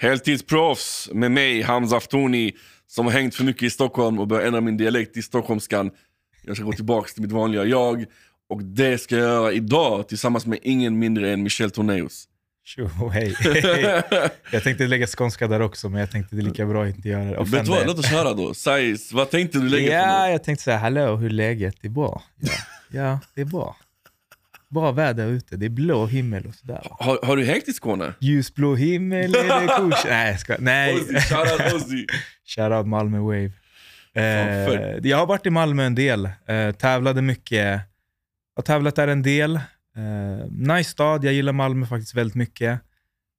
Heltidsproffs med mig, Hamza Aftoni, som har hängt för mycket i Stockholm och börjat ändra min dialekt till stockholmskan. Jag ska gå tillbaka till mitt vanliga jag. Och det ska jag göra idag tillsammans med ingen mindre än Michel Tornéus. Tjo, hej. jag tänkte lägga skånska där också, men jag tänkte det är lika bra att inte göra det. Vet du vad, låt oss höra då. Säg, vad tänkte du lägga Ja, jag tänkte säga hallå, hur är läget? Det är bra. Ja, ja det är bra. Bra väder ute, det är blå himmel och sådär. har, har du hängt i Skåne? Ljusblå himmel är det kors. Nej, jag ska, nej. Ozzy, shoutout Ozzy. Shoutout Malmö Wave. Eh, jag har varit i Malmö en del, eh, tävlade mycket. Har tävlat där en del. Eh, nice stad, jag gillar Malmö faktiskt väldigt mycket.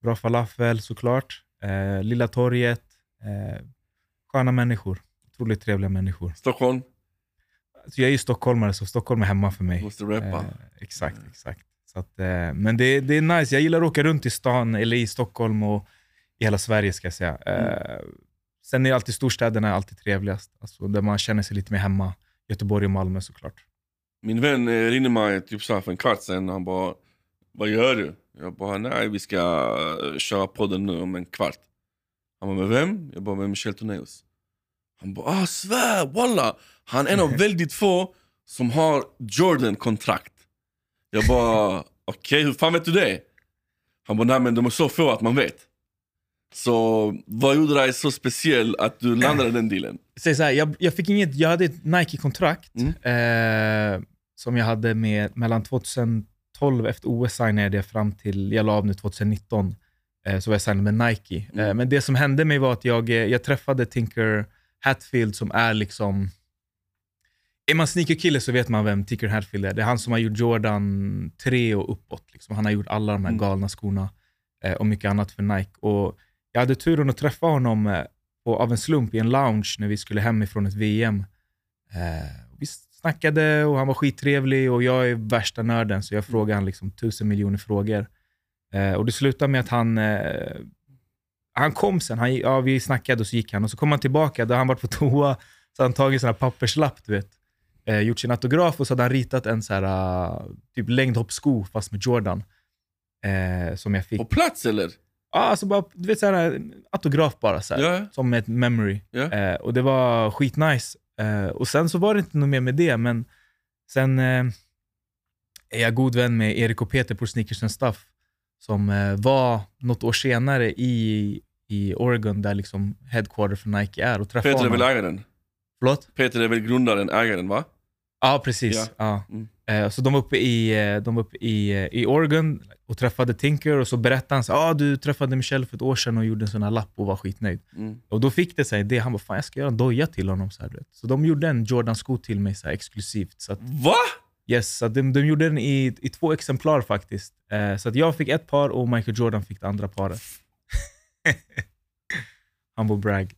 Bra falafel såklart. Eh, Lilla torget. Eh, sköna människor. Otroligt trevliga människor. Stockholm? Alltså jag är ju stockholmare, så Stockholm är hemma för mig. Måste rappa. Eh, exakt, exakt. Så att, eh, men det, det är nice. Jag gillar att åka runt i stan, eller i Stockholm och i hela Sverige ska jag säga. Eh, sen är alltid storstäderna alltid trevligast, alltså, där man känner sig lite mer hemma. Göteborg och Malmö såklart. Min vän ringde mig typ så här för en kvart sedan. Han bara, vad gör du? Jag bara, nej vi ska köra podden nu om en kvart. Han bara, med vem? Jag bara, med Michel Tornéus. Han bara, ah svär, walla. Han är en av väldigt få som har Jordan-kontrakt. Jag bara, okej hur fan vet du det? Han bara, nej men de är så få att man vet. Så vad gjorde dig så speciell att du landade den dealen? Säg så här, jag, jag, fick inget, jag hade ett Nike-kontrakt Mm. eh, som jag hade med mellan 2012, efter OS signade jag fram till, jag la av nu 2019, eh, så var jag signad med Nike. Eh, Mm. men det som hände mig var att jag, eh, jag träffade Tinker Hatfield som är liksom, är man sneakerkille så vet man vem Tinker Hatfield är. Det är han som har gjort Jordan 3 och uppåt. Liksom. Han har gjort alla de här Mm. galna skorna eh, och mycket annat för Nike. Och jag hade turen att träffa honom eh, på, av en slump i en lounge när vi skulle hem ifrån ett VM. Eh, vi snackade och han var skittrevlig och jag är värsta nörden så jag frågade han liksom tusen miljoner frågor. Eh, och det slutade med att han, eh, han kom sen, han, ja, vi snackade och så gick han och så kom han tillbaka, då han varit på toa, så han tagit en papperslapp, du vet. Eh, gjort sin autograf och så hade han ritat en så här, uh, typ längdhoppssko fast med Jordan. Eh, som jag fick. På plats eller? Ja, alltså bara, du vet, så här, autograf bara, så här, Ja. som ett memory. Ja. Eh, och det var skitnice. Eh, och sen så var det inte något mer med det, men sen eh, är jag god vän med Erik och Peter på Sneakers and Stuff, som eh, var något år senare i, i Oregon, där liksom headquarter för Nike är, och träffade Peter är honom. väl ägaren? Förlåt? Peter är väl grundaren, ägaren va? Ja, precis. Ja. Ja. Mm. Eh, Så de var uppe, i, eh, de var uppe i, eh, i Oregon och träffade Tinker och så berättade han så ah, du träffade Michelle för ett år sedan och gjorde en sån här lapp och var skitnöjd. Mm. Och då fick det sig det, han bara fan jag ska göra en doja till honom. Så, här, så de gjorde en Jordan-sko till mig så här, exklusivt. Så att, Va? yes, så att de, de gjorde den i, i två exemplar faktiskt. Så att jag fick ett par och Michael Jordan fick det andra paret. Humble brag.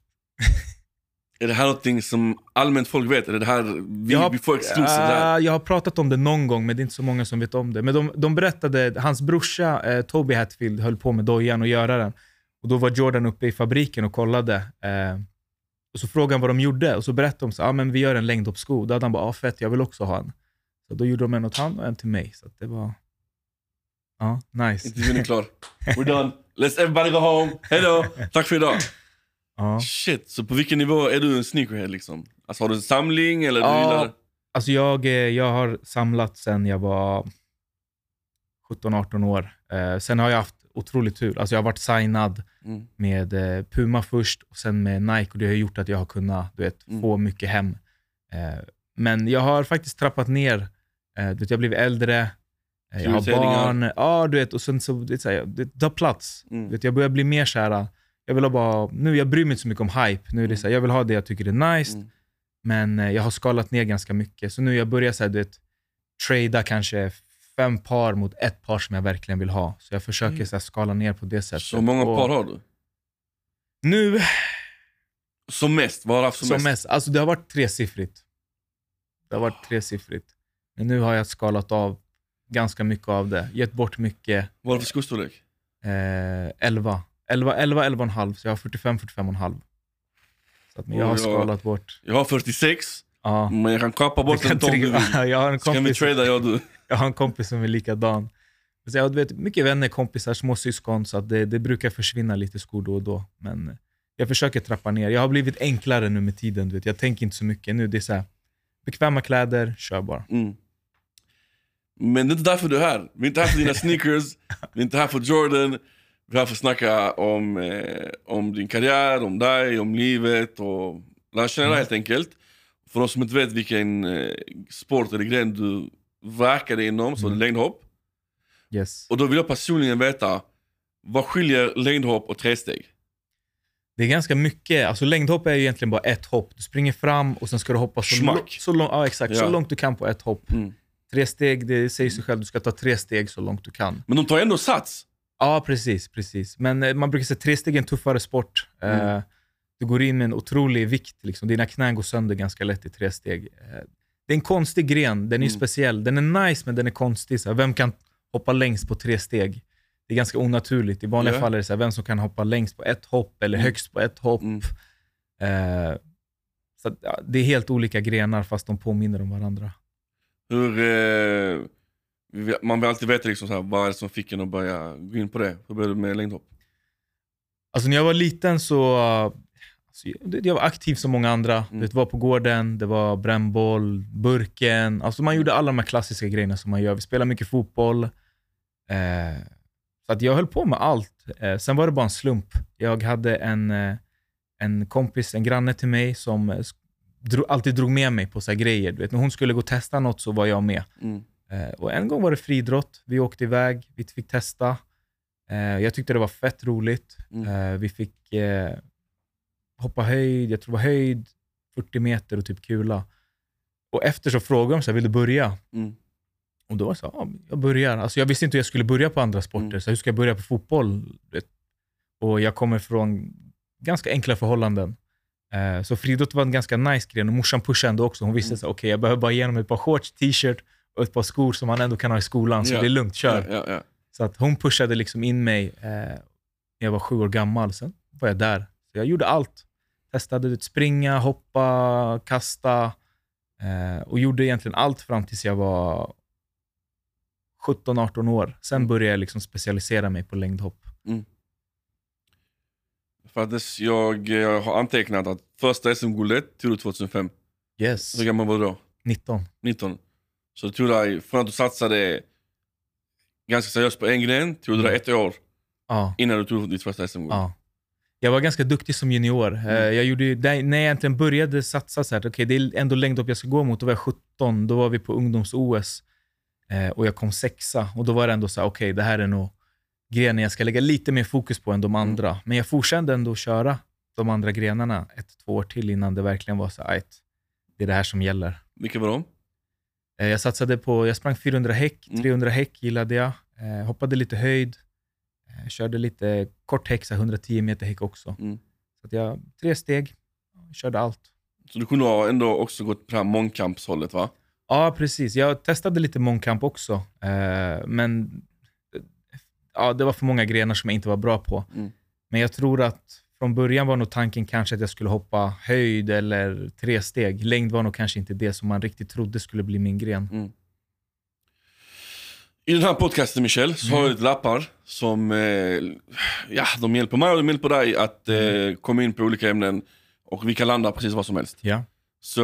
Är det här någonting som allmänt folk vet? Är det här vi, har- vi får exclusive? Ah, jag har pratat om det någon gång, men det är inte så många som vet om det. Men de, de berättade, hans brorsa eh, Toby Hatfield höll på med dojan och göra den. Och Då var Jordan uppe i fabriken och kollade. Eh, och Så frågade han vad de gjorde och så berättade de så, ah, men vi gör en längdhoppssko. Då hade han bara, ah, fett, jag vill också ha en. Så Då gjorde de en åt han och en till mig. Så att det var ja, nice. Intervjun är klar. We're done. Let's everybody go home. Hejdå. Tack för idag. Ja. Shit, så på vilken nivå är du en sneakerhead liksom? Alltså har du en samling eller du Ja. gillar... Alltså jag, eh, jag har samlat sen jag var 17-18 år. Eh, sen har jag haft otroligt tur. Alltså jag har varit signad Mm. med eh, Puma först och sen med Nike och det har gjort att jag har kunnat du vet, Mm. få mycket hem. Eh, men jag har faktiskt trappat ner. Eh, du vet, jag blivit äldre, jag har barn. Ja, du vet, och sen så, det, så här, det tar plats. Mm. Vet, jag börjar bli mer så här, jag vill bara, nu jag bryr mig inte så mycket om hype. Nu är det så här, jag vill ha det jag tycker är nice, Mm. men eh, jag har skalat ner ganska mycket. Så nu jag börjar så här, du vet, trada kanske fem par mot ett par som jag verkligen vill ha. Så jag försöker Mm. så här, skala ner på det sättet. Så många par har du? Nu, Som mest? Vad har du haft som, som mest? mest, alltså det har varit tresiffrigt. Det har varit tresiffrigt. Men nu har jag skalat av ganska mycket av det. Gett bort mycket. Vad har du för skostorlek? Eh, 11. 11, 11, 11,5. Så jag har 45, 45,5. Så att, men jag har Och skalat bort. Jag har 46, Ja. men jag kan kapa bort Jag en kan ton du vill. jag, har en Ska vi kompis, trada jag och du? jag har en kompis som är likadan. Så jag vet, mycket vänner, kompisar, småsyskon, så att det, det brukar försvinna lite skor då och då. Men jag försöker trappa ner. Jag har blivit enklare nu med tiden. Du vet. Jag tänker inte så mycket nu. Det är så här, bekväma kläder, kör bara. Mm. Men det är inte därför du är här. Vi är inte här för dina sneakers, vi är inte här för Jordan. Vi är här för att snacka om, eh, om din karriär, om dig, om livet och lära känna dig helt enkelt. För de som inte vet vilken eh, sport eller gren du verkar inom, så är det längdhopp. Yes. Och då vill jag personligen veta, vad skiljer längdhopp och tresteg? Det är ganska mycket. Alltså längdhopp är ju egentligen bara ett hopp. Du springer fram och sen ska du hoppa så, Schmack. lång- så, lång, ja, exakt, Ja. så långt du kan på ett hopp. Mm. Tre steg, det säger sig själv. Du ska ta tre steg så långt du kan. Men de tar ändå sats. Ja, precis. precis. Men eh, man brukar säga att tre steg är en tuffare sport. Mm. Eh, du går in med en otrolig vikt. Liksom. Dina knän går sönder ganska lätt i tre steg. Eh, det är en konstig gren. Den är Mm. speciell. Den är nice, men den är konstig. Så vem kan hoppa längst på tre steg? Det är ganska onaturligt. I vanliga Ja. fall är det så vem som kan hoppa längst på ett hopp eller Mm. högst på ett hopp. Mm. Eh, så det är helt olika grenar fast de påminner om varandra. Hur, eh, man vill alltid veta liksom så här, vad är det som fick en att börja gå in på det. Hur började du med längdhopp? Alltså när jag var liten så alltså, jag- var aktiv som många andra. Mm. Det var på gården, det var brännboll, burken. Alltså man gjorde alla de här klassiska grejerna som man gör. Vi spelade mycket fotboll. Eh, så att jag höll på med allt. Eh, sen var det bara en slump. Jag hade en, eh, en kompis, en granne till mig som eh, sk- dro, alltid drog med mig på så grejer. Du vet, när hon skulle gå och testa något så var jag med. Mm. Eh, och en gång var det friidrott. Vi åkte iväg, vi fick testa. Eh, jag tyckte det var fett roligt. Mm. Eh, vi fick eh, hoppa höjd, jag tror det var höjd, 40 meter och typ kula. Och efter så frågade de så här, vill du börja? Mm. Och då var jag så ja, jag börjar. Alltså jag visste inte hur jag skulle börja på andra sporter, Mm. så hur ska jag börja på fotboll? Och jag kommer från ganska enkla förhållanden. Eh, så friidrott var en ganska nice gren och morsan pushade ändå också. Hon visste Mm. här, okej jag behöver bara ge honom ett par shorts, t-shirt och ett par skor som man ändå kan ha i skolan, så Ja. det är lugnt, kör. Ja, ja. Så att hon pushade liksom in mig eh, när jag var sju år gammal. Sen var jag där. Så jag gjorde allt. Testade att springa, hoppa, kasta eh, och gjorde egentligen allt fram tills jag var 17-18 år. Sen Mm. började jag liksom specialisera mig på längdhopp. För att jag, jag har antecknat att första SM-guldet tog du 2005. Yes. Hur gammal var du då? 19. 19. Så det tog dig, från att du satsade ganska seriöst på en gren, tog det dig ett år Ja. innan du tog ditt första SM-guld. ja. Jag var ganska duktig som junior. Eh, Mm. Jag gjorde, när jag egentligen började satsa så här, okej det är ändå längdhopp jag ska gå mot, då var jag 17. Då var vi på ungdoms-OS eh, och jag kom sexa. Och då var det ändå så här, okej det här är nog grenen jag ska lägga lite mer fokus på än de Mm. andra. Men jag fortsatte ändå köra de andra grenarna ett, två år till innan det verkligen var så "Ajt, det är det här som gäller. Vilka var de? Jag satsade på, jag sprang 400 häck, Mm. 300 häck gillade jag. Eh, hoppade lite höjd, eh, körde lite kort häck, så här 110 meter häck också. Mm. Så att jag, tre steg, körde allt. Så du kunde ha ändå också gått på mångkampshållet va? Ja, precis. Jag testade lite mångkamp också, eh, men ja, det var för många grenar som jag inte var bra på. Mm. Men jag tror att från början var nog tanken kanske att jag skulle hoppa höjd eller tre steg. Längd var nog kanske inte det som man riktigt trodde skulle bli min gren. Mm. I den här podcasten Michel, så Mm. har jag lite lappar som eh, ja, de hjälper mig och de hjälper dig att eh, komma in på olika ämnen och vi kan landa precis vad som helst. Ja. Så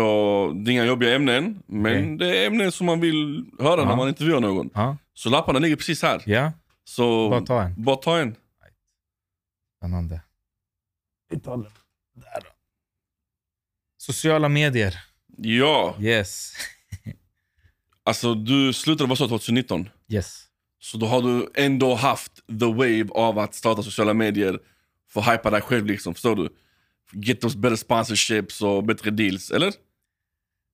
det är inga jobbiga ämnen, men Okej. det är ämnen som man vill höra när Ja. man intervjuar någon. Ja. Så lapparna ligger precis här. ja, Så bara ta en. bara ta en. Spännande. Vi tar den där då. Sociala medier. Ja, Yes. alltså du slutade vara så 2019. Yes. Så då har du ändå haft the wave av att starta sociala medier för att hypa dig själv liksom, förstår du? Get those better sponsorships och bättre deals, eller?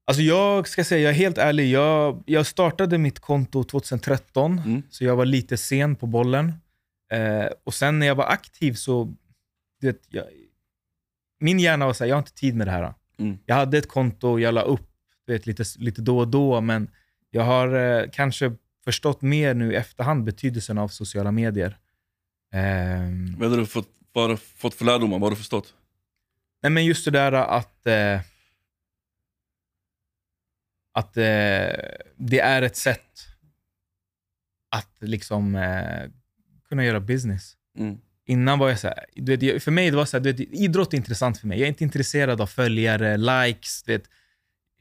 Alltså jag ska säga, jag är helt ärlig. Jag, jag startade mitt konto 2013, Mm. så jag var lite sen på bollen. Eh, och sen när jag var aktiv så, vet, jag, min hjärna var såhär, jag har inte tid med det här. Mm. Jag hade ett konto, jag la upp vet, lite, lite då och då, men jag har eh, kanske förstått mer nu i efterhand betydelsen av sociala medier. Ehm, Vad har du fått, fått för lärdomar? Vad har du förstått? Nej, men just det där att, eh, att eh, det är ett sätt att liksom eh, kunna göra business. Mm. Innan var jag så här, du vet, för mig det var så här, du vet, idrott är intressant för mig. Jag är inte intresserad av följare, likes. Du vet.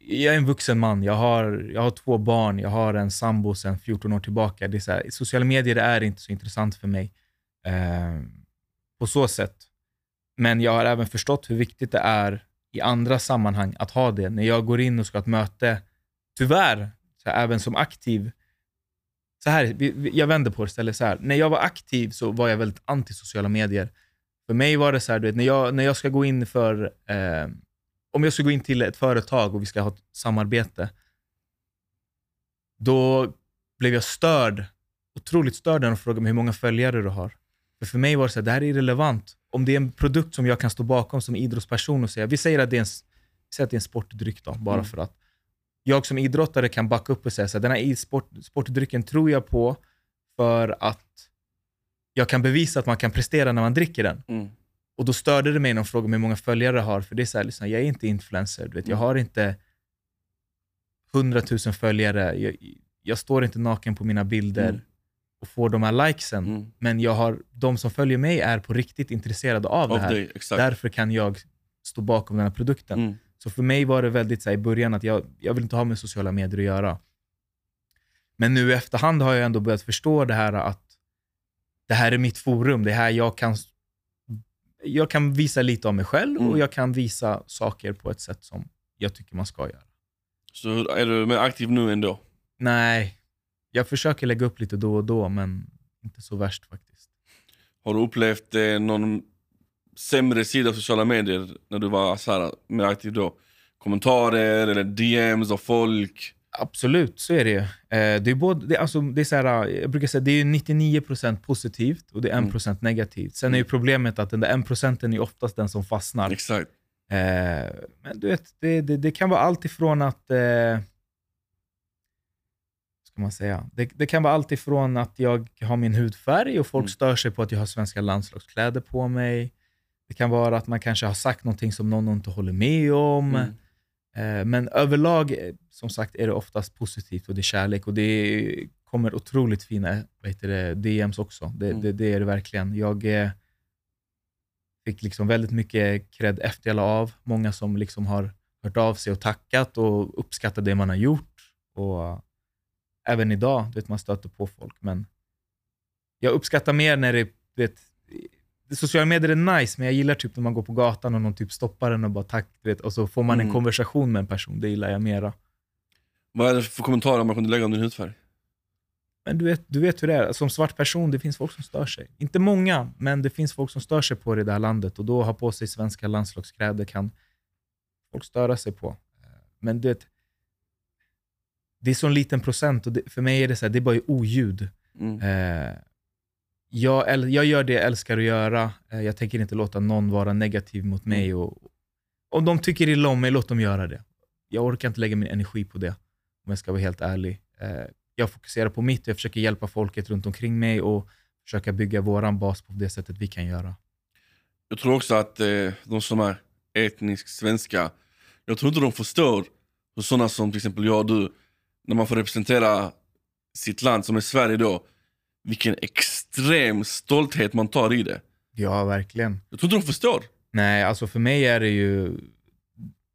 Jag är en vuxen man, jag har, jag har två barn, jag har en sambo sedan 14 år tillbaka. Det är så här, sociala medier är inte så intressant för mig eh, på så sätt. Men jag har även förstått hur viktigt det är i andra sammanhang att ha det. När jag går in och ska ha ett möte, tyvärr, så här, även som aktiv, så här, jag vänder på det istället så här. När jag var aktiv så var jag väldigt anti sociala medier. För mig var det så här, du vet, när, jag, när jag ska gå in för, eh, om jag ska gå in till ett företag och vi ska ha ett samarbete, då blev jag störd, otroligt störd när de frågade mig hur många följare du har. För, för mig var det så här, det här är irrelevant. Om det är en produkt som jag kan stå bakom som idrottsperson och säga, vi säger att det är en, att det är en sportdryck då, bara Mm. för att jag som idrottare kan backa upp och säga så här, den här sport, sportdrycken tror jag på för att jag kan bevisa att man kan prestera när man dricker den. Mm. Och då störde det mig de frågade mig hur många följare jag har, för det är så här, liksom, jag är inte influencer, du vet, jag Mm. har inte 100 000 följare, jag, jag står inte naken på mina bilder Mm. och får de här likesen, Mm. men jag har, de som följer mig är på riktigt intresserade av, Av det här. exakt. Därför kan jag stå bakom den här produkten. Mm. Så för mig var det väldigt så här, i början att jag, jag vill inte ha med sociala medier att göra. Men nu i efterhand har jag ändå börjat förstå det här att det här är mitt forum. Det är här jag kan, jag kan visa lite av mig själv Mm. och jag kan visa saker på ett sätt som jag tycker man ska göra. Så är du mer aktiv nu ändå? Nej, jag försöker lägga upp lite då och då, men inte så värst faktiskt. Har du upplevt eh, någon sämre sida av sociala medier när du var så här, mer aktiv då? Kommentarer eller DMs av folk? Absolut, så är det ju. Eh, det är både, det, alltså, det är så här, jag brukar säga det är 99% positivt och det är 1% negativt. Sen är ju problemet att den där 1% är oftast den som fastnar. Exakt. Eh, men du vet, det, det, det kan vara allt ifrån att... Eh, ska man säga? Det, det kan vara allt ifrån att jag har min hudfärg och folk Mm. stör sig på att jag har svenska landslagskläder på mig. Det kan vara att man kanske har sagt någonting som någon inte håller med om. Mm. Eh, Men överlag, eh, som sagt, är det oftast positivt och det är kärlek och det kommer otroligt fina heter det, DMs också. Det, Mm. det, det är det verkligen. Jag eh, fick liksom väldigt mycket cred efter jag la av. Många som liksom har hört av sig och tackat och uppskattat det man har gjort. Och även idag, du vet, man stöter på folk. Men jag uppskattar mer när det, du vet, det- sociala medier är nice, men jag gillar typ när man går på gatan och någon typ stoppar en och bara tack, vet, och så får man en Mm. konversation med en person. Det gillar jag mera. Vad är det för kommentarer man kunde lägga om din hudfärg? Men du vet, du vet hur det är. Som svart person, det finns folk som stör sig. Inte många, men det finns folk som stör sig på det i det här landet. Och då ha på sig svenska landslagskläder kan folk störa sig på. Men du vet, det är så en liten procent och det, för mig är det så här, det är bara oljud. Mm. Eh, jag, jag gör det jag älskar att göra. Eh, jag tänker inte låta någon vara negativ mot mig. Och, om de tycker illa om mig, låt dem göra det. Jag orkar inte lägga min energi på det, om jag ska vara helt ärlig. Eh, jag fokuserar på mitt och jag försöker hjälpa folket runt omkring mig och försöka bygga våran bas på det sättet vi kan göra. Jag tror också att eh, de som är etnisk svenska, jag tror inte de förstår hur sådana som till exempel jag och du, när man får representera sitt land som är Sverige då, vilken extrem stolthet man tar i det. Ja, verkligen. Jag tror inte de förstår. Nej, alltså för mig är det ju...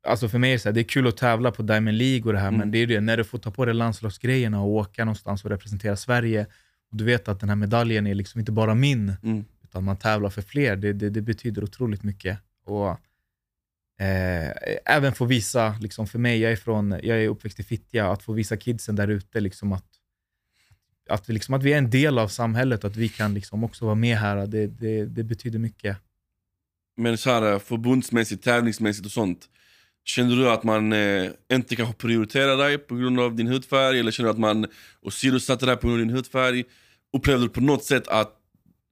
Alltså för mig är det, så här, det är kul att tävla på Diamond League och det här, Mm. men det är det när du får ta på dig landslagsgrejerna och åka någonstans och representera Sverige. Och du vet att den här medaljen är liksom inte bara min, Mm. utan man tävlar för fler. Det, det, det betyder otroligt mycket. Och, eh, även få visa, liksom för mig, jag är, från, jag är uppväxt i Fittja, att få visa kidsen där ute liksom att, att, vi liksom, att vi är en del av samhället och att vi kan liksom också vara med här, det, det, det betyder mycket. Men så här, eh, förbundsmässigt, tävlingsmässigt och sånt. Känner du att man eh, inte kanske prioriterar dig på grund av din hudfärg? Eller känner du att man åsidosatte dig på grund av din hudfärg? Upplevde du på något sätt att...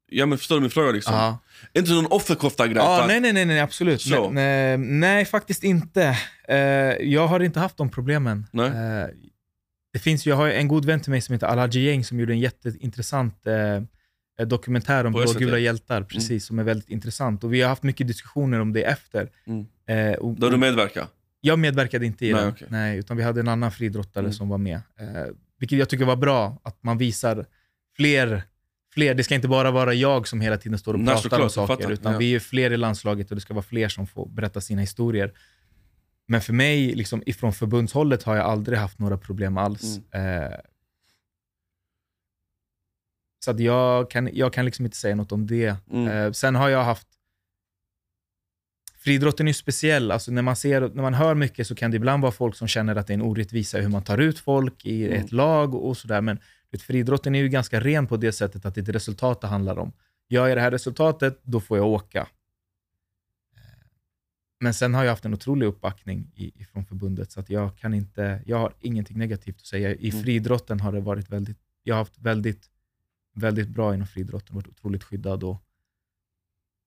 Ja men förstår du min fråga liksom? Inte någon offerkofta-grej? Att- nej, nej, nej, nej, absolut. Nej, nej, nej, faktiskt inte. Eh, jag har inte haft de problemen. Nej. Eh, det finns, jag har en god vän till mig som heter Alhaji Geng som gjorde en jätteintressant eh, dokumentär om blågula hjältar, precis, som är väldigt intressant. Och vi har haft mycket diskussioner om det efter. Mm. Eh, och, Där du medverkar? jag medverkade inte i Nej, den, okej. nej, utan vi hade en annan friidrottare Mm. som var med. Eh, vilket jag tycker var bra, att man visar fler, fler. Det ska inte bara vara jag som hela tiden står och Nej, pratar såklart, om saker, utan Ja. vi är fler i landslaget och det ska vara fler som får berätta sina historier. Men för mig, liksom, ifrån förbundshållet, har jag aldrig haft några problem alls. Eh, så att jag, kan, jag kan liksom inte säga något om det. Mm. Eh, sen har jag haft... Friidrotten är speciell. Alltså när, man ser, när man hör mycket så kan det ibland vara folk som känner att det är en orättvisa hur man tar ut folk i Mm. ett lag och sådär. Men vet, friidrotten är ju ganska ren på det sättet att det är ett resultat det handlar om. Gör jag det här resultatet, då får jag åka. Men sen har jag haft en otrolig uppbackning i, ifrån förbundet, så att jag kan inte, jag har ingenting negativt att säga. I Mm. friidrotten har det varit väldigt, jag har haft väldigt, väldigt bra inom friidrotten, varit otroligt skyddad och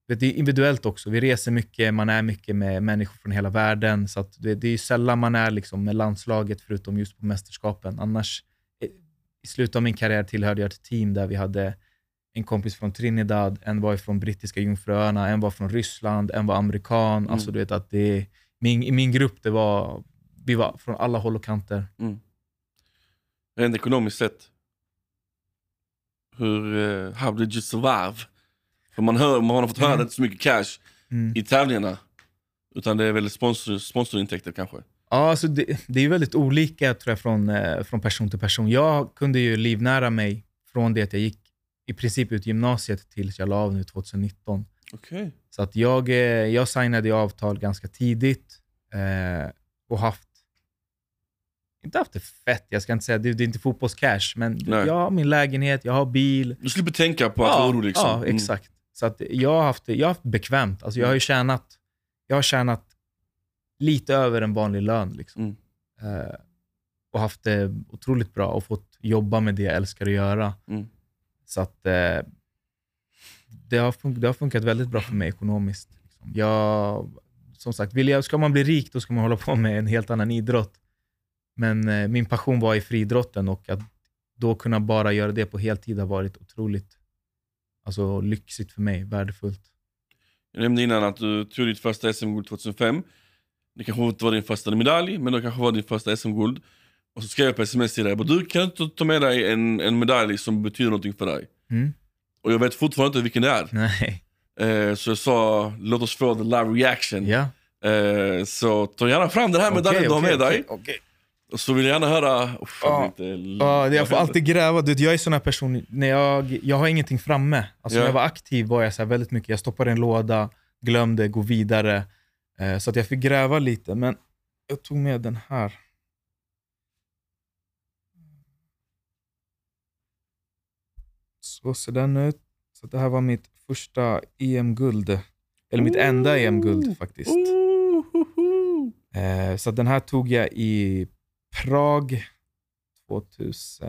vet, det är individuellt också. Vi reser mycket, man är mycket med människor från hela världen, så det, det är sällan man är liksom med landslaget, förutom just på mästerskapen. Annars, eh, i slutet av min karriär tillhörde jag ett team där vi hade en kompis från Trinidad, en var från brittiska jungfruöarna, en var från Ryssland, en var amerikan. Mm. Alltså du vet att det, min, i min grupp, det var, vi var från alla håll och kanter. Mm. Rent ekonomiskt sett. Hur, uh, how did you survive? För man, hör, man har fått höra Mm. inte så mycket cash Mm. i tävlingarna. Utan det är väl sponsor, sponsorintäkter kanske. Ja, alltså det, det är väldigt olika tror jag, från, eh, från person till person. Jag kunde ju livnära mig från det att jag gick i princip ut gymnasiet tills jag la av nu 2019. Okej. Så att jag, eh, jag signade avtal ganska tidigt eh, och haft, inte haft det fett, jag ska inte säga, det, det är inte fotbollscash, men Nej. jag har min lägenhet, jag har bil. Du slipper tänka på att vara orolig. Liksom. ja, Mm. exakt. Så att jag, har haft, det- jag har haft bekvämt. Alltså jag har ju tjänat, jag har tjänat lite över en vanlig lön. Liksom. Mm. Eh, och haft det otroligt bra och fått jobba med det jag älskar att göra. Mm. Så att eh, det, har fun- det har funkat väldigt bra för mig ekonomiskt. Liksom. Jag, som sagt, vill jag, ska man bli rik då ska man hålla på med en helt annan idrott. Men eh, min passion var i friidrotten och att då kunna bara göra det på heltid har varit otroligt alltså, lyxigt för mig, värdefullt. Jag nämnde innan att du tog ditt första SM-guld 2005. Det kanske inte var din första medalj, men det kanske var din första SM-guld. Och så skrev jag på sms till dig, bara, du kan inte ta med dig en, en medalj som betyder någonting för dig. Mm? Och jag vet fortfarande inte vilken det är. Nej. Eh, så jag sa, låt oss få the live reaction. Ja. Eh, så ta gärna fram den här medaljen Okej, du har med okej, dig. okej. Och så vill jag gärna höra... Uff, jag Ja. blir inte- Ja, det- jag får alltid gräva. Du jag är sån här person, när jag, jag har ingenting framme. Alltså, Ja. När jag var aktiv var jag så väldigt mycket, jag stoppade en låda, glömde, gå vidare. Eh, så att jag fick gräva lite, men jag tog med den här. Så ser den ut. Så det här var mitt första EM-guld. Eller mitt enda Ooh. EM-guld faktiskt. Eh, så den här tog jag i Prag 2000...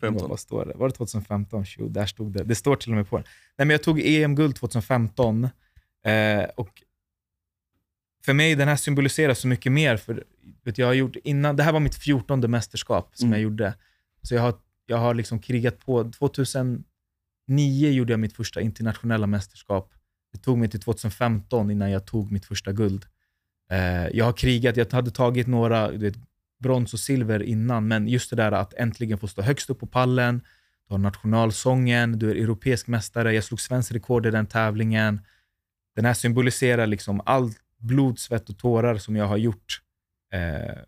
15. Vad står det? Var det 2015? Jo, där stod det. Det står till och med på den. Nej, men jag tog EM-guld 2015 eh, och för mig den här symboliserar så mycket mer. För vet, jag har gjort innan, det här var mitt 14 mästerskap som Mm. jag gjorde. Så jag har, jag har liksom krigat på. 2009 gjorde jag mitt första internationella mästerskap. Det tog mig till 2015 innan jag tog mitt första guld. Eh, jag har krigat, jag hade tagit några vet, brons och silver innan, men just det där att äntligen få stå högst upp på pallen, du har nationalsången, du är europeisk mästare, jag slog svensk rekord i den tävlingen. Den här symboliserar liksom allt blod, svett och tårar som jag har gjort. Eh,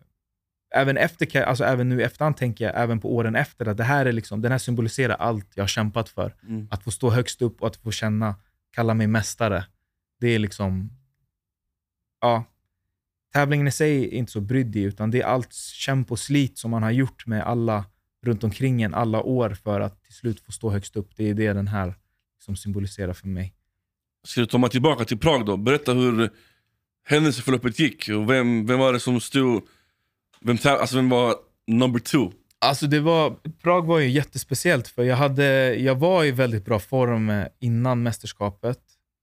även, efter, alltså även nu i efterhand tänker jag, även på åren efter, att det här är liksom, den här symboliserar allt jag har kämpat för. Mm. Att få stå högst upp och att få känna, kalla mig mästare. Det är liksom, ja. Tävlingen i sig är inte så brydd i, utan det är allt kämp och slit som man har gjort med alla runt omkring en alla år för att till slut få stå högst upp. Det är det den här som symboliserar för mig. Ska du ta mig tillbaka till Prag då? Berätta hur händelseförloppet gick. Och vem, vem var det som stod... Vem, alltså vem var number two? Alltså det var, Prag var ju jättespeciellt för jag, hade, jag var i väldigt bra form eh, innan mästerskapet.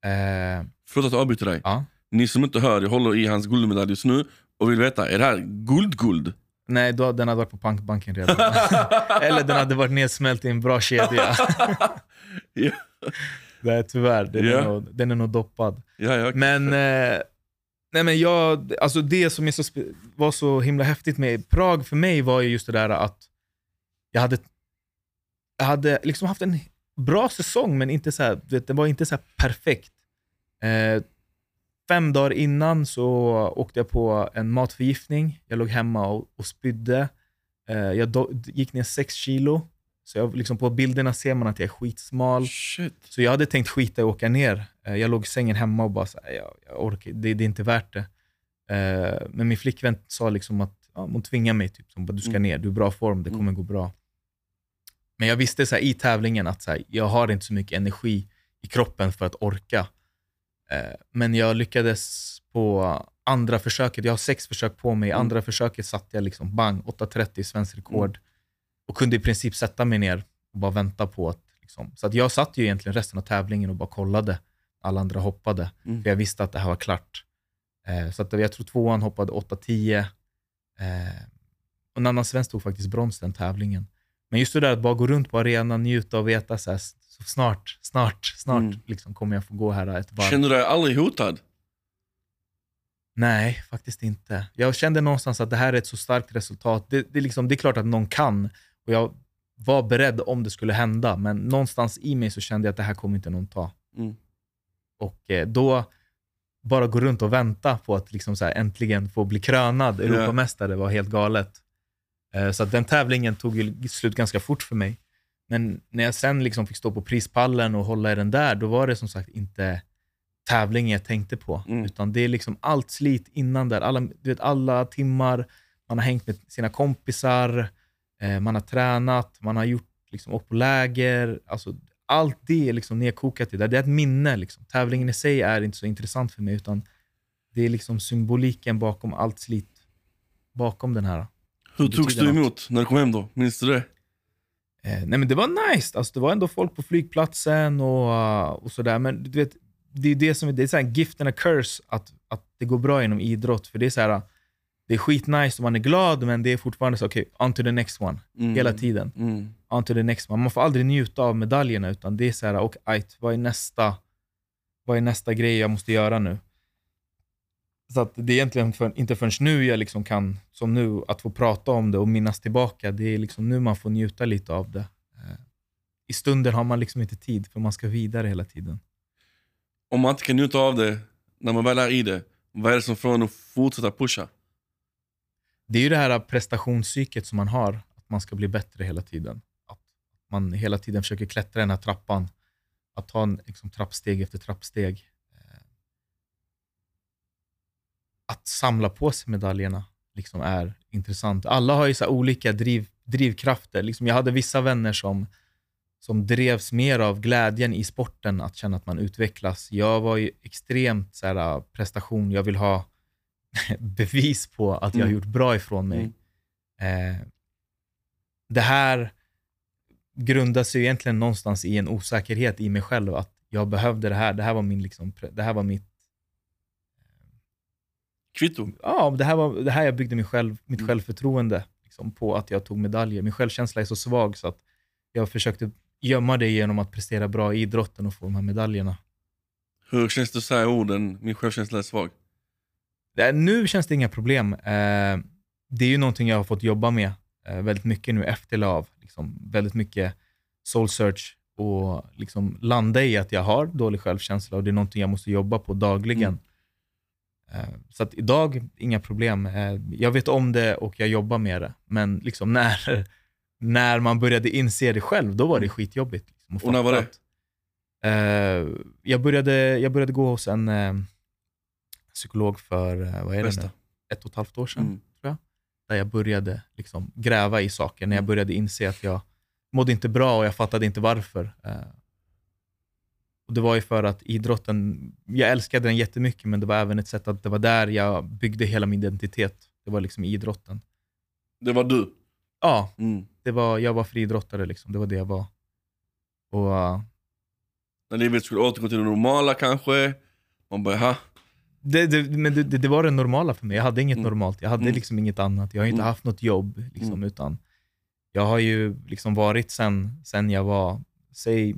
Eh, Förlåt att jag avbryter dig. ja. Ni som inte hör, jag håller i hans guldmedalj just nu och vill veta, är det här guld-guld? Nej, då, den hade varit på bankbanken redan. Eller den hade varit nedsmält i en bra kedja. ja, Nej, tyvärr. Den, Ja. är nog, den är nog doppad. ja, ja. Men, eh, nej men jag, alltså det som är så, var så himla häftigt med Prag för mig var ju just det där att jag hade jag hade liksom haft en bra säsong, men inte så här, vet, det var inte så här perfekt. Eh, fem dagar innan så åkte jag på en matförgiftning. Jag låg hemma och, och spydde. Eh, jag do, gick ner sex kilo. Så jag, liksom på bilderna ser man att jag är skitsmal. Shit. Så jag hade tänkt skita i att åka ner. Eh, jag låg i sängen hemma och bara, så här, jag, jag orkar, det, det är inte värt det. Eh, men min flickvän sa liksom att ja, hon tvingade mig, typ, bara, du ska Mm. ner, du är i bra form, det kommer Mm. gå bra. Men jag visste så här, i tävlingen att så här, jag har inte så mycket energi i kroppen för att orka. Eh, men jag lyckades på andra försöket, jag har sex försök på mig, Mm. andra försöket satte jag liksom bang, 8.30 svensk rekord. Och kunde i princip sätta mig ner och bara vänta på att... Liksom. Så att jag satt ju egentligen resten av tävlingen och bara kollade. Alla andra hoppade, Mm. för jag visste att det här var klart. Eh, så att jag tror tvåan hoppade 8.10. Eh, och en annan svensk tog faktiskt brons den tävlingen. Men just det där att bara gå runt på arenan, njuta och veta så, här, så snart, snart, snart Mm. liksom, kommer jag få gå här ett varv. Känner du dig aldrig hotad? Nej, faktiskt inte. Jag kände någonstans att det här är ett så starkt resultat. Det, det, liksom, det är klart att någon kan och jag var beredd om det skulle hända, men någonstans i mig så kände jag att det här kommer inte någon ta. Mm. Och eh, då bara gå runt och vänta på att liksom så här, äntligen få bli krönad Europamästare var helt galet. Eh, så att den tävlingen tog ju slut ganska fort för mig. Men när jag sen liksom fick stå på prispallen och hålla i den där, då var det som sagt inte tävlingen jag tänkte på. Mm. Utan det är liksom allt slit innan där. Alla, du vet, alla timmar, man har hängt med sina kompisar, man har tränat, man har gjort liksom, åkt på läger. Alltså, allt det är liksom nedkokat i det. Det är ett minne. Liksom. Tävlingen i sig är inte så intressant för mig, utan det är liksom symboliken bakom allt slit. Bakom den här. Hur togs du något. emot när du kom hem då? Minns du det? Eh, nej men det var nice. Alltså, det var ändå folk på flygplatsen och, uh, och sådär. Men du vet, det är det som är, det är så här gift and a curse att, att det går bra inom idrott. För det är så här, det är skitnice och man är glad, men det är fortfarande så, okej, on to the next one. Mm. Hela tiden. Mm. On to the next one. Man får aldrig njuta av medaljerna, utan det är så här, och ajt, vad är nästa, vad är nästa grej jag måste göra nu? Så att det är egentligen för, inte förrän nu jag liksom kan, som nu, att få prata om det och minnas tillbaka. Det är liksom nu man får njuta lite av det. Eh, I stunden har man liksom inte tid, för man ska vidare hela tiden. Om man inte kan njuta av det när man väl är i det, vad är det som får en att fortsätta pusha? Det är ju det här prestationspsyket som man har, att man ska bli bättre hela tiden. Att man hela tiden försöker klättra den här trappan. Att ta en liksom, trappsteg efter trappsteg. Eh, att samla på sig medaljerna liksom, är intressant. Alla har ju så här olika driv, drivkrafter. Liksom, jag hade vissa vänner som, som drevs mer av glädjen i sporten, att känna att man utvecklas. Jag var ju extremt så här, eh, prestation, jag vill ha bevis på att jag har Mm. gjort bra ifrån mig. Eh, det här grundar sig ju egentligen någonstans i en osäkerhet i mig själv, att jag behövde det här. Det här var, min, liksom, det här var mitt Kvitto. ja, det här var det här jag byggde själv, mitt Mm. självförtroende liksom, på att jag tog medaljer. Min självkänsla är så svag så att jag försökte gömma det genom att prestera bra i idrotten och få de här medaljerna. Hur känns det att säga orden, min självkänsla är svag? Det nu känns det inga problem. Eh, det är ju någonting jag har fått jobba med eh, väldigt mycket nu efter LAV. Liksom, väldigt mycket soul search och liksom landa i att jag har dålig självkänsla och det är någonting jag måste jobba på dagligen. Eh, så idag, inga problem. Eh, jag vet om det och jag jobbar med det. Men liksom när, när man började inse det själv, då var det skitjobbigt. Liksom, att Och när var det? eh, jag, började, jag började gå hos en eh, psykolog för, eh, vad är det nu? Ett och ett halvt år sedan Mm. där jag började liksom gräva i saker, när jag Mm. började inse att jag mådde inte bra och jag fattade inte varför. Eh, och Det var ju för att idrotten, jag älskade den jättemycket, men det var även ett sätt att det var där jag byggde hela min identitet. Det var liksom idrotten. Det var du. Ja, Mm. det var, jag var friidrottare, liksom. det var det jag var. Och, eh, När livet skulle återgå till det normala kanske. Man bara, ha. Det, det, men det, det, var det normala för mig. Jag hade inget Mm. normalt. Jag hade Mm. liksom inget annat. Jag har inte Mm. haft något jobb. Liksom, Mm. utan jag har ju liksom varit sen, sen jag var, säg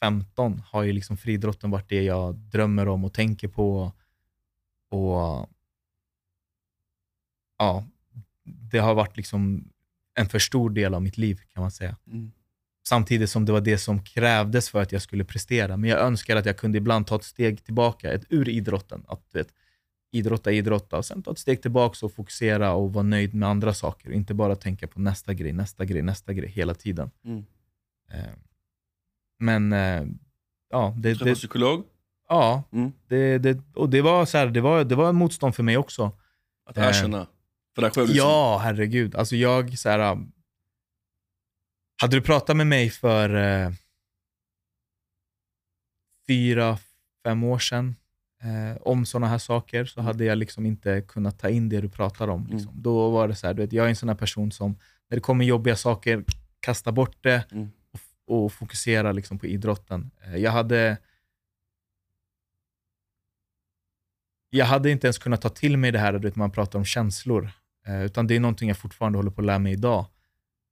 15, har ju liksom friidrotten varit det jag drömmer om och tänker på. Och ja, det har varit liksom en för stor del av mitt liv kan man säga. Samtidigt som det var det som krävdes för att jag skulle prestera. Men jag önskar att jag kunde ibland ta ett steg tillbaka, ett, ur idrotten. Att vet, idrotta, idrotta och sen ta ett steg tillbaka och fokusera och vara nöjd med andra saker. Inte bara tänka på nästa grej, nästa grej, nästa grej hela tiden. Mm. Eh, men eh, ja, det, Träffa psykolog. ja Mm. det, det, och det var så här, det var, det var en motstånd för mig också. Att Eh, erkänna. För dig själv liksom. Ja, herregud. Alltså jag, så här, hade du pratat med mig för eh, fyra, fem år sedan eh, om sådana här saker så hade jag liksom inte kunnat ta in det du pratar om. Liksom. Då var det så här, du vet, jag är en sån här person som, när det kommer jobbiga saker, kastar bort det Mm. och, och fokuserar liksom på idrotten. Eh, jag hade jag hade inte ens kunnat ta till mig det här vet, man pratar om känslor. Eh, utan det är någonting jag fortfarande håller på att lära mig idag.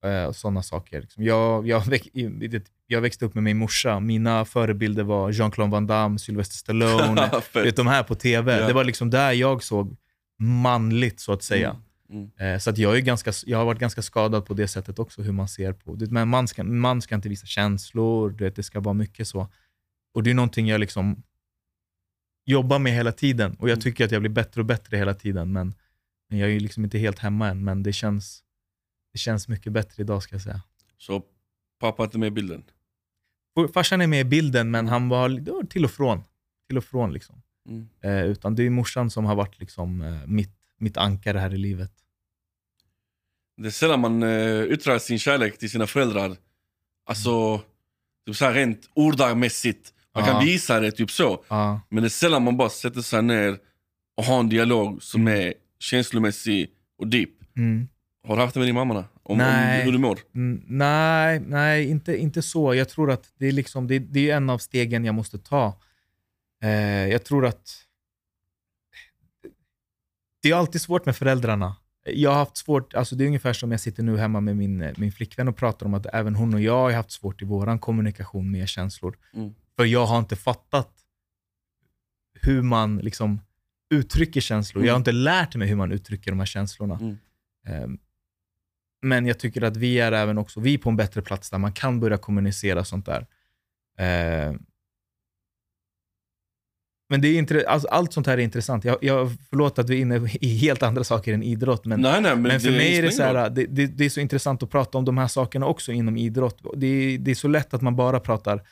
Eh, och sådana saker. Liksom. Jag, jag, väx, jag växte upp med min morsa. Mina förebilder var Jean-Claude Van Damme, Sylvester Stallone. vet, de här på TV. Ja. Det var liksom där jag såg manligt, så att säga. Mm. Eh, Så att jag, är ganska, jag har varit ganska skadad på det sättet också, hur man ser på det. Men man ska, man ska inte visa känslor, vet, det ska vara mycket så. Och det är någonting jag liksom jobbar med hela tiden. Och jag Mm. tycker att jag blir bättre och bättre hela tiden. Men, jag är liksom inte helt hemma än, men det känns, det känns mycket bättre idag ska jag säga. Så pappa är inte med i bilden. Farsan är med i bilden, men han var till och från. Till och från liksom. Mm. Eh, utan det är morsan som har varit liksom, eh, mitt, mitt ankare här i livet. Det är sällan man uh, yttrar sin kärlek till sina föräldrar. Alltså, typ så här rent ordamässigt. Man Ja. kan visa det typ så. Ja. Men det är sällan man bara sätter sig ner och har en dialog som är känslomässig och deep. Mm. Har du haft det med din mamma? Om, om hur du mår? Mm, nej, nej inte, inte så. Jag tror att det är, liksom, det, det är en av stegen jag måste ta. Eh, jag tror att det är alltid svårt med föräldrarna. Jag har haft svårt, alltså det är ungefär som jag sitter nu hemma med min, min flickvän och pratar om att även hon och jag har haft svårt i vår kommunikation med känslor. Mm. För jag har inte fattat hur man liksom uttrycker känslor. Jag har Mm. inte lärt mig hur man uttrycker de här känslorna. Mm. Ehm, Men jag tycker att vi är även också vi är på en bättre plats där man kan börja kommunicera sånt där. Ehm, Men det är alltså, allt sånt här är intressant. Jag, jag, förlåt att vi är inne i helt andra saker än idrott, men, nej, nej, men, men för mig är det, så här, det, det, det är så intressant att prata om de här sakerna också inom idrott. Det är, det är så lätt att man bara pratar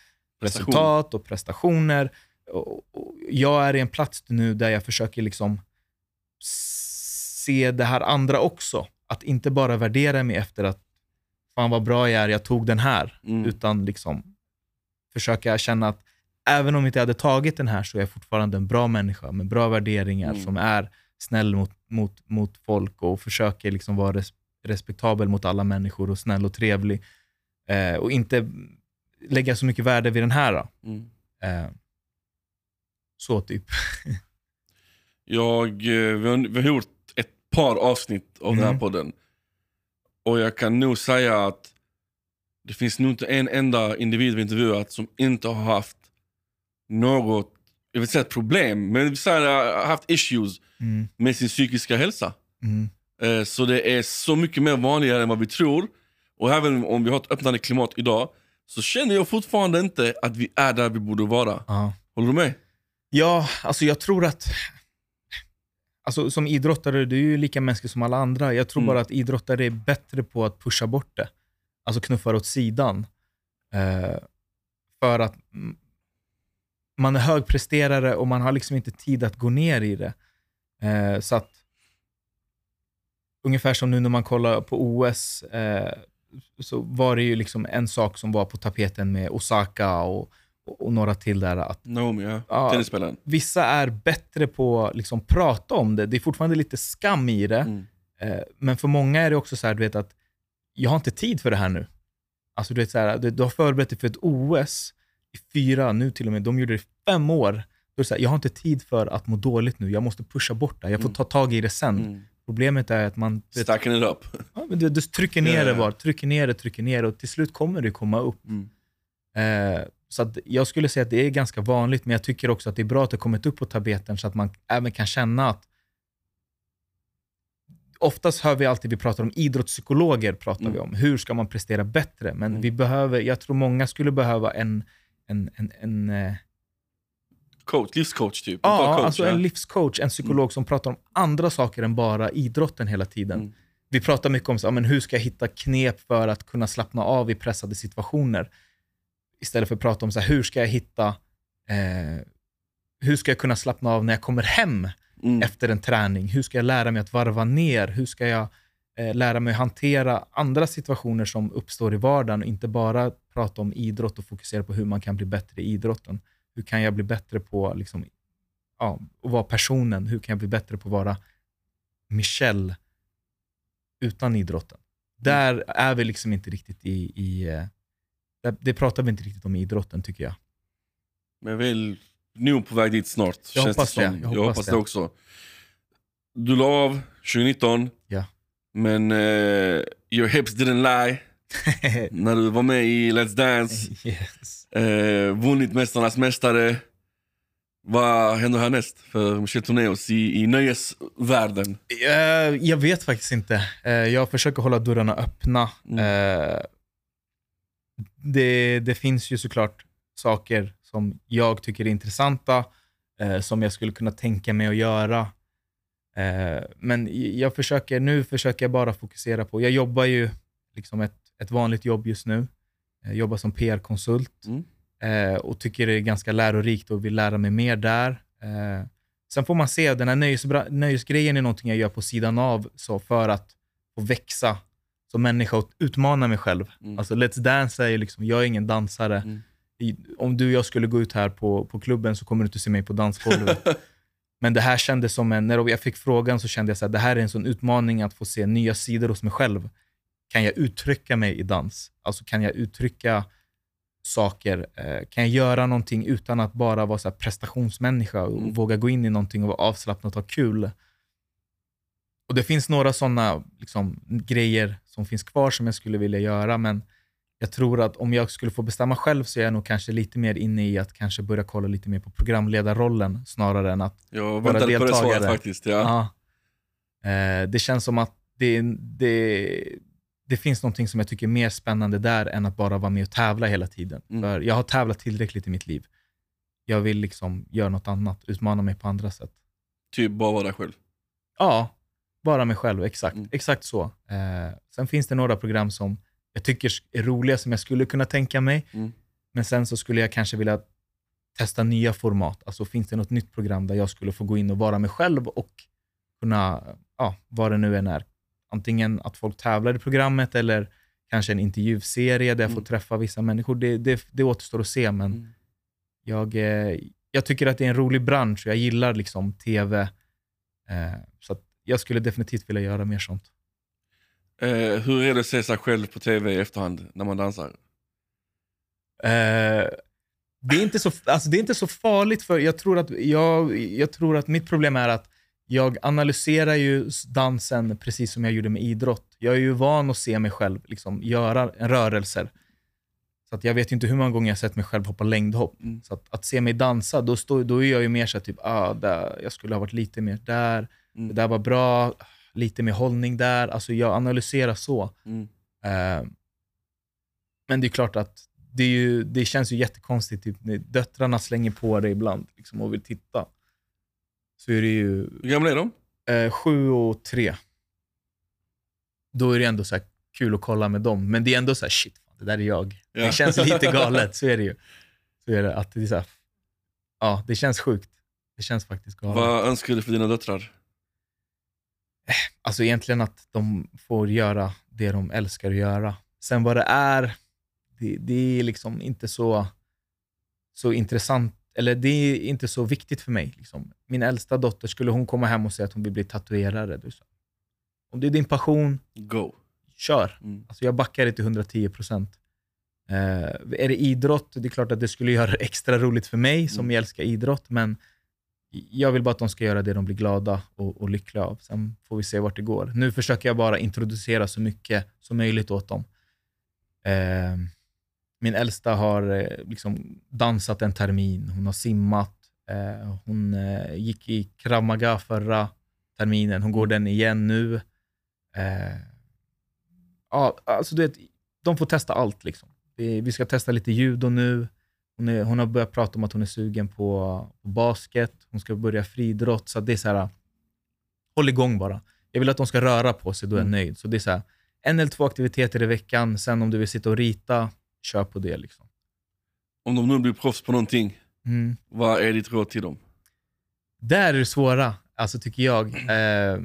Prestation. resultat och prestationer. Och, och jag är i en plats nu där jag försöker liksom se det här andra också. Att inte bara värdera mig efter att fan vad bra jag är, jag tog den här. Mm. Utan liksom försöka känna att även om jag inte hade tagit den här så är jag fortfarande en bra människa med bra värderingar Mm. som är snäll mot, mot, mot folk och försöker liksom vara res, respektabel mot alla människor och snäll och trevlig. Eh, och inte lägga så mycket värde vid den här. Då. Mm. Eh, så typ. Jag, eh, vi, har, vi har gjort par avsnitt av den här Mm. podden. Och jag kan nog säga att det finns nog inte en enda individ vi intervjuat som inte har haft något, jag vill inte säga ett problem, men vi säger har haft issues Mm. med sin psykiska hälsa. Mm. Eh, Så det är så mycket mer vanligare än vad vi tror. Och även om vi har ett öppnande klimat idag så känner jag fortfarande inte att vi är där vi borde vara. Ja. Håller du med? ja, alltså jag tror att Alltså, som idrottare, du är ju lika mänsklig som alla andra. Jag tror Mm. bara att idrottare är bättre på att pusha bort det. Alltså knuffa det åt sidan. Eh, för att man är högpresterare och man har liksom inte tid att gå ner i det. Eh, så att ungefär som nu när man kollar på OS, eh, så var det ju liksom en sak som var på tapeten med Osaka och, och, några till där. Att Naomi, ja. Ja. Tennisspelaren. vissa är bättre på att liksom prata om det. Det är fortfarande lite skam i det. Mm. Eh, men för många är det också så här, du vet att jag har inte tid för det här nu. Alltså du vet så här, du, du har förberett dig för ett OS i fyra, nu till och med, de gjorde det i fem år. Då är det så här, jag har inte tid för att må dåligt nu, jag måste pusha bort det, jag får Mm. ta tag i det sen. Mm. Problemet är att man vet, Stacking it up. ja, men du, du trycker ner Ja, det bara, trycker ner det, trycker ner det och till slut kommer det komma upp. Mm. Eh, så jag skulle säga att det är ganska vanligt, men jag tycker också att det är bra att det kommit upp på tapeten så att man även kan känna att oftast hör vi alltid, vi pratar om idrottspsykologer, pratar Mm. vi om. Hur ska man prestera bättre? Men Mm. vi behöver, jag tror många skulle behöva en, en, en, en eh, Coach, livscoach typ. Ja, coach, alltså ja. en livscoach, en psykolog som pratar om andra saker än bara idrotten hela tiden. Mm. Vi pratar mycket om så, men hur ska jag hitta knep för att kunna slappna av i pressade situationer. Istället för att prata om så här, hur ska jag hitta, eh, hur ska jag kunna slappna av när jag kommer hem Mm. efter en träning? Hur ska jag lära mig att varva ner? Hur ska jag eh, lära mig att hantera andra situationer som uppstår i vardagen och inte bara prata om idrott och fokusera på hur man kan bli bättre i idrotten. Hur kan jag bli bättre på liksom, ja, att vara personen? Hur kan jag bli bättre på att vara Michelle utan idrotten? Där är vi liksom inte riktigt i, i eh, där- det pratar vi inte riktigt om i idrotten tycker jag. Men väl nog på väg dit snart. Jag känns hoppas det, det, som. jag Jag hoppas det. det också. Du la av 2019. Ja. Men eh, your hips didn't lie. När du var med i Let's Dance. yes. Eh, vunnit Mästarnas Mästare. Vad händer härnäst för Michel Tornéus i, i nöjesvärlden? Eh, jag vet faktiskt inte. Eh, jag försöker hålla dörrarna öppna. Mm. Det, det finns ju såklart saker som jag tycker är intressanta, eh, som jag skulle kunna tänka mig att göra. Eh, men jag försöker, nu försöker jag bara fokusera på, jag jobbar ju liksom ett, ett vanligt jobb just nu. Jag jobbar som PR-konsult Mm. eh, och tycker det är ganska lärorikt och vill lära mig mer där. Eh, sen får man se, den här nöjesgrejen är någonting jag gör på sidan av så för att få växa som människa och utmana mig själv. Mm. Alltså Let's Dance är ju liksom, jag är ingen dansare. Mm. Om du och jag skulle gå ut här på, på klubben så kommer du inte se mig på dansgolvet. Men det här kändes som en, när jag fick frågan så kände jag att det här är en sån utmaning att få se nya sidor hos mig själv. Kan jag uttrycka mig i dans? Alltså kan jag uttrycka saker? Eh, kan jag göra någonting utan att bara vara så prestationsmänniska och Mm. våga gå in i någonting och vara avslappnad och ha kul? Och Det finns några sådana liksom, grejer som finns kvar som jag skulle vilja göra, men jag tror att om jag skulle få bestämma själv så är jag nog kanske lite mer inne i att kanske börja kolla lite mer på programledarrollen snarare än att Jag Våra väntade på det svaret deltagare. faktiskt. Ja. Ja. Eh, det känns som att det, det, det finns någonting som jag tycker är mer spännande där än att bara vara med och tävla hela tiden. Mm. För jag har tävlat tillräckligt i mitt liv. Jag vill liksom göra något annat, utmana mig på andra sätt. Typ bara vara själv. Ja, bara mig själv. Exakt, Mm. exakt så. Eh, sen finns det några program som jag tycker är roliga, som jag skulle kunna tänka mig. Mm. Men sen så skulle jag kanske vilja testa nya format. Alltså finns det något nytt program där jag skulle få gå in och vara mig själv och kunna, ja, vad det nu än är. Antingen att folk tävlar i programmet eller kanske en intervjuserie där jag får Mm. träffa vissa människor. Det, det, det återstår att se, men Mm. jag, eh, jag tycker att det är en rolig bransch och jag gillar liksom tv. Eh, så jag skulle definitivt vilja göra mer sånt. Eh, hur är det att se sig själv på tv i efterhand när man dansar? Eh, det, är inte så, alltså det är inte så farligt, för jag tror, att jag, jag tror att mitt problem är att jag analyserar ju dansen precis som jag gjorde med idrott. Jag är ju van att se mig själv liksom, göra rörelser. Så att jag vet inte hur många gånger jag sett mig själv hoppa längdhopp. Mm. Så att, att se mig dansa, då, står, då är jag ju mer så typ, ah, där, jag skulle ha varit lite mer där, Mm. det där var bra, lite mer hållning där. Alltså jag analyserar så. Mm. Eh, men det är klart att det, är ju, det känns ju jättekonstigt typ, när döttrarna slänger på det ibland liksom, och vill titta. Så är det ju Hur gamla är de? eh, sju och tre. Då är det ändå så här kul att kolla med dem. Men det är ändå så här, shit, fan, det där är jag. Ja. Det känns lite galet, så är det ju. Så är det, att det är så här, ja, det känns sjukt. Det känns faktiskt galet. Vad önskar du för dina döttrar? Alltså egentligen att de får göra det de älskar att göra. Sen vad det är, det, det är liksom inte så, så intressant, eller det är inte så viktigt för mig. Liksom. Min äldsta dotter, skulle hon komma hem och säga att hon vill bli tatuerare, det så. om det är din passion, Go. kör. Mm. Alltså jag backar det till 110 procent. Eh, är det idrott, det är klart att det skulle göra det extra roligt för mig som Mm. jag älskar idrott, men jag vill bara att de ska göra det de blir glada och, och lyckliga av. Sen får vi se vart det går. Nu försöker jag bara introducera så mycket som möjligt åt dem. Eh, min äldsta har eh, liksom dansat en termin, hon har simmat, eh, hon eh, gick i Kramaga förra terminen, hon går den igen nu. Eh, ja, alltså du vet, de får testa allt. Liksom. Vi, vi ska testa lite judo nu. Hon, är, hon har börjat prata om att hon är sugen på, på basket. Hon ska börja friidrott. Så det är så här, håll igång bara. Jag vill att de ska röra på sig, då är jag Mm. nöjd. Så det är så här, en eller två aktiviteter i veckan. Sen om du vill sitta och rita, kör på det. Liksom. Om de nu blir proffs på någonting, Mm. vad är ditt råd till dem? Där är det svåra, alltså tycker jag. Eh,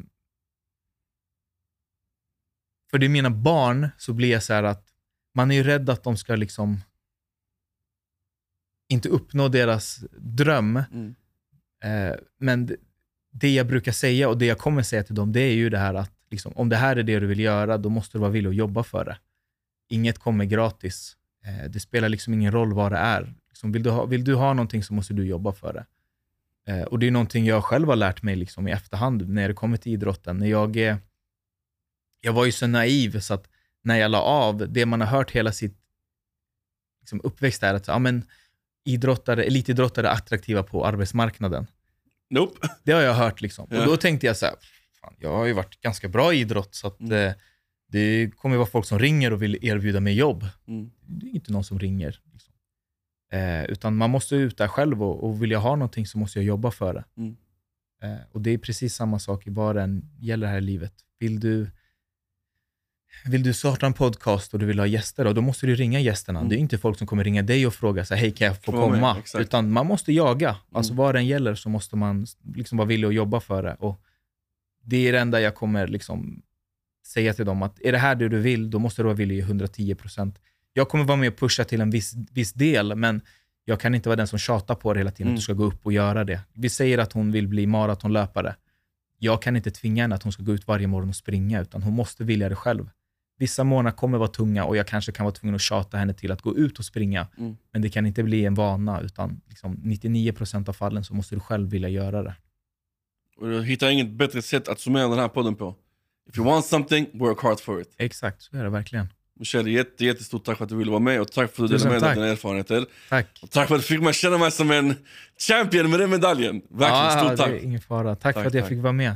för det är mina barn så blir jag så här att man är ju rädd att de ska liksom inte uppnå deras dröm. Mm. Eh, men det- det jag brukar säga och det jag kommer säga till dem, det är ju det här att liksom, om det här är det du vill göra, då måste du vara villig att jobba för det. Inget kommer gratis. Eh, det spelar liksom ingen roll vad det är. Liksom, vill, du ha, vill du ha någonting så måste du jobba för det. Eh, och det är någonting jag själv har lärt mig liksom, i efterhand när det kommer till idrotten. När jag, eh, jag var ju så naiv så att när jag la av, det man har hört hela sitt liksom, uppväxt är att ja, men, idrottare, elitidrottare attraktiva på arbetsmarknaden. Nope. Det har jag hört. Liksom. Ja. Och då tänkte jag så här, fan, jag har ju varit ganska bra i idrott, så att, Mm. eh, det kommer vara folk som ringer och vill erbjuda mig jobb. Mm. Det är inte någon som ringer. Liksom. Eh, utan man måste ut där själv och, och vill jag ha någonting så måste jag jobba för det. Mm. Eh, och det är precis samma sak i vad det än gäller här i livet. Vill du, vill du starta en podcast och du vill ha gäster, då, då måste du ringa gästerna. Mm. Det är inte folk som kommer ringa dig och fråga så hej kan jag få med, komma? exakt. Utan man måste jaga. Alltså Mm. vad det än gäller så måste man liksom vara villig att jobba för det. Och det är det enda jag kommer liksom säga till dem, att är det här det du vill, då måste du vara villig i 110 procent. Jag kommer vara med och pusha till en viss, viss del, men jag kan inte vara den som tjatar på det hela tiden, Mm. att du ska gå upp och göra det. Vi säger att hon vill bli maratonlöpare. Jag kan inte tvinga henne att hon ska gå ut varje morgon och springa, utan hon måste vilja det själv. Vissa månader kommer vara tunga och jag kanske kan vara tvungen att tjata henne till att gå ut och springa. Mm. Men det kan inte bli en vana, utan liksom 99% av fallen så måste du själv vilja göra det. Och jag hittar inget bättre sätt att summera den här podden på. If you want something, work hard for it. Exakt, så är det verkligen. Michelle, jätte, jättestort tack för att du ville vara med och tack för att du delade med dig av dina erfarenheter. Tack. Och tack för att du fick mig känna mig som en champion med den medaljen. Verkligen, Ja, stort tack. ingen fara. Tack, Tack, för att jag tack. fick vara med.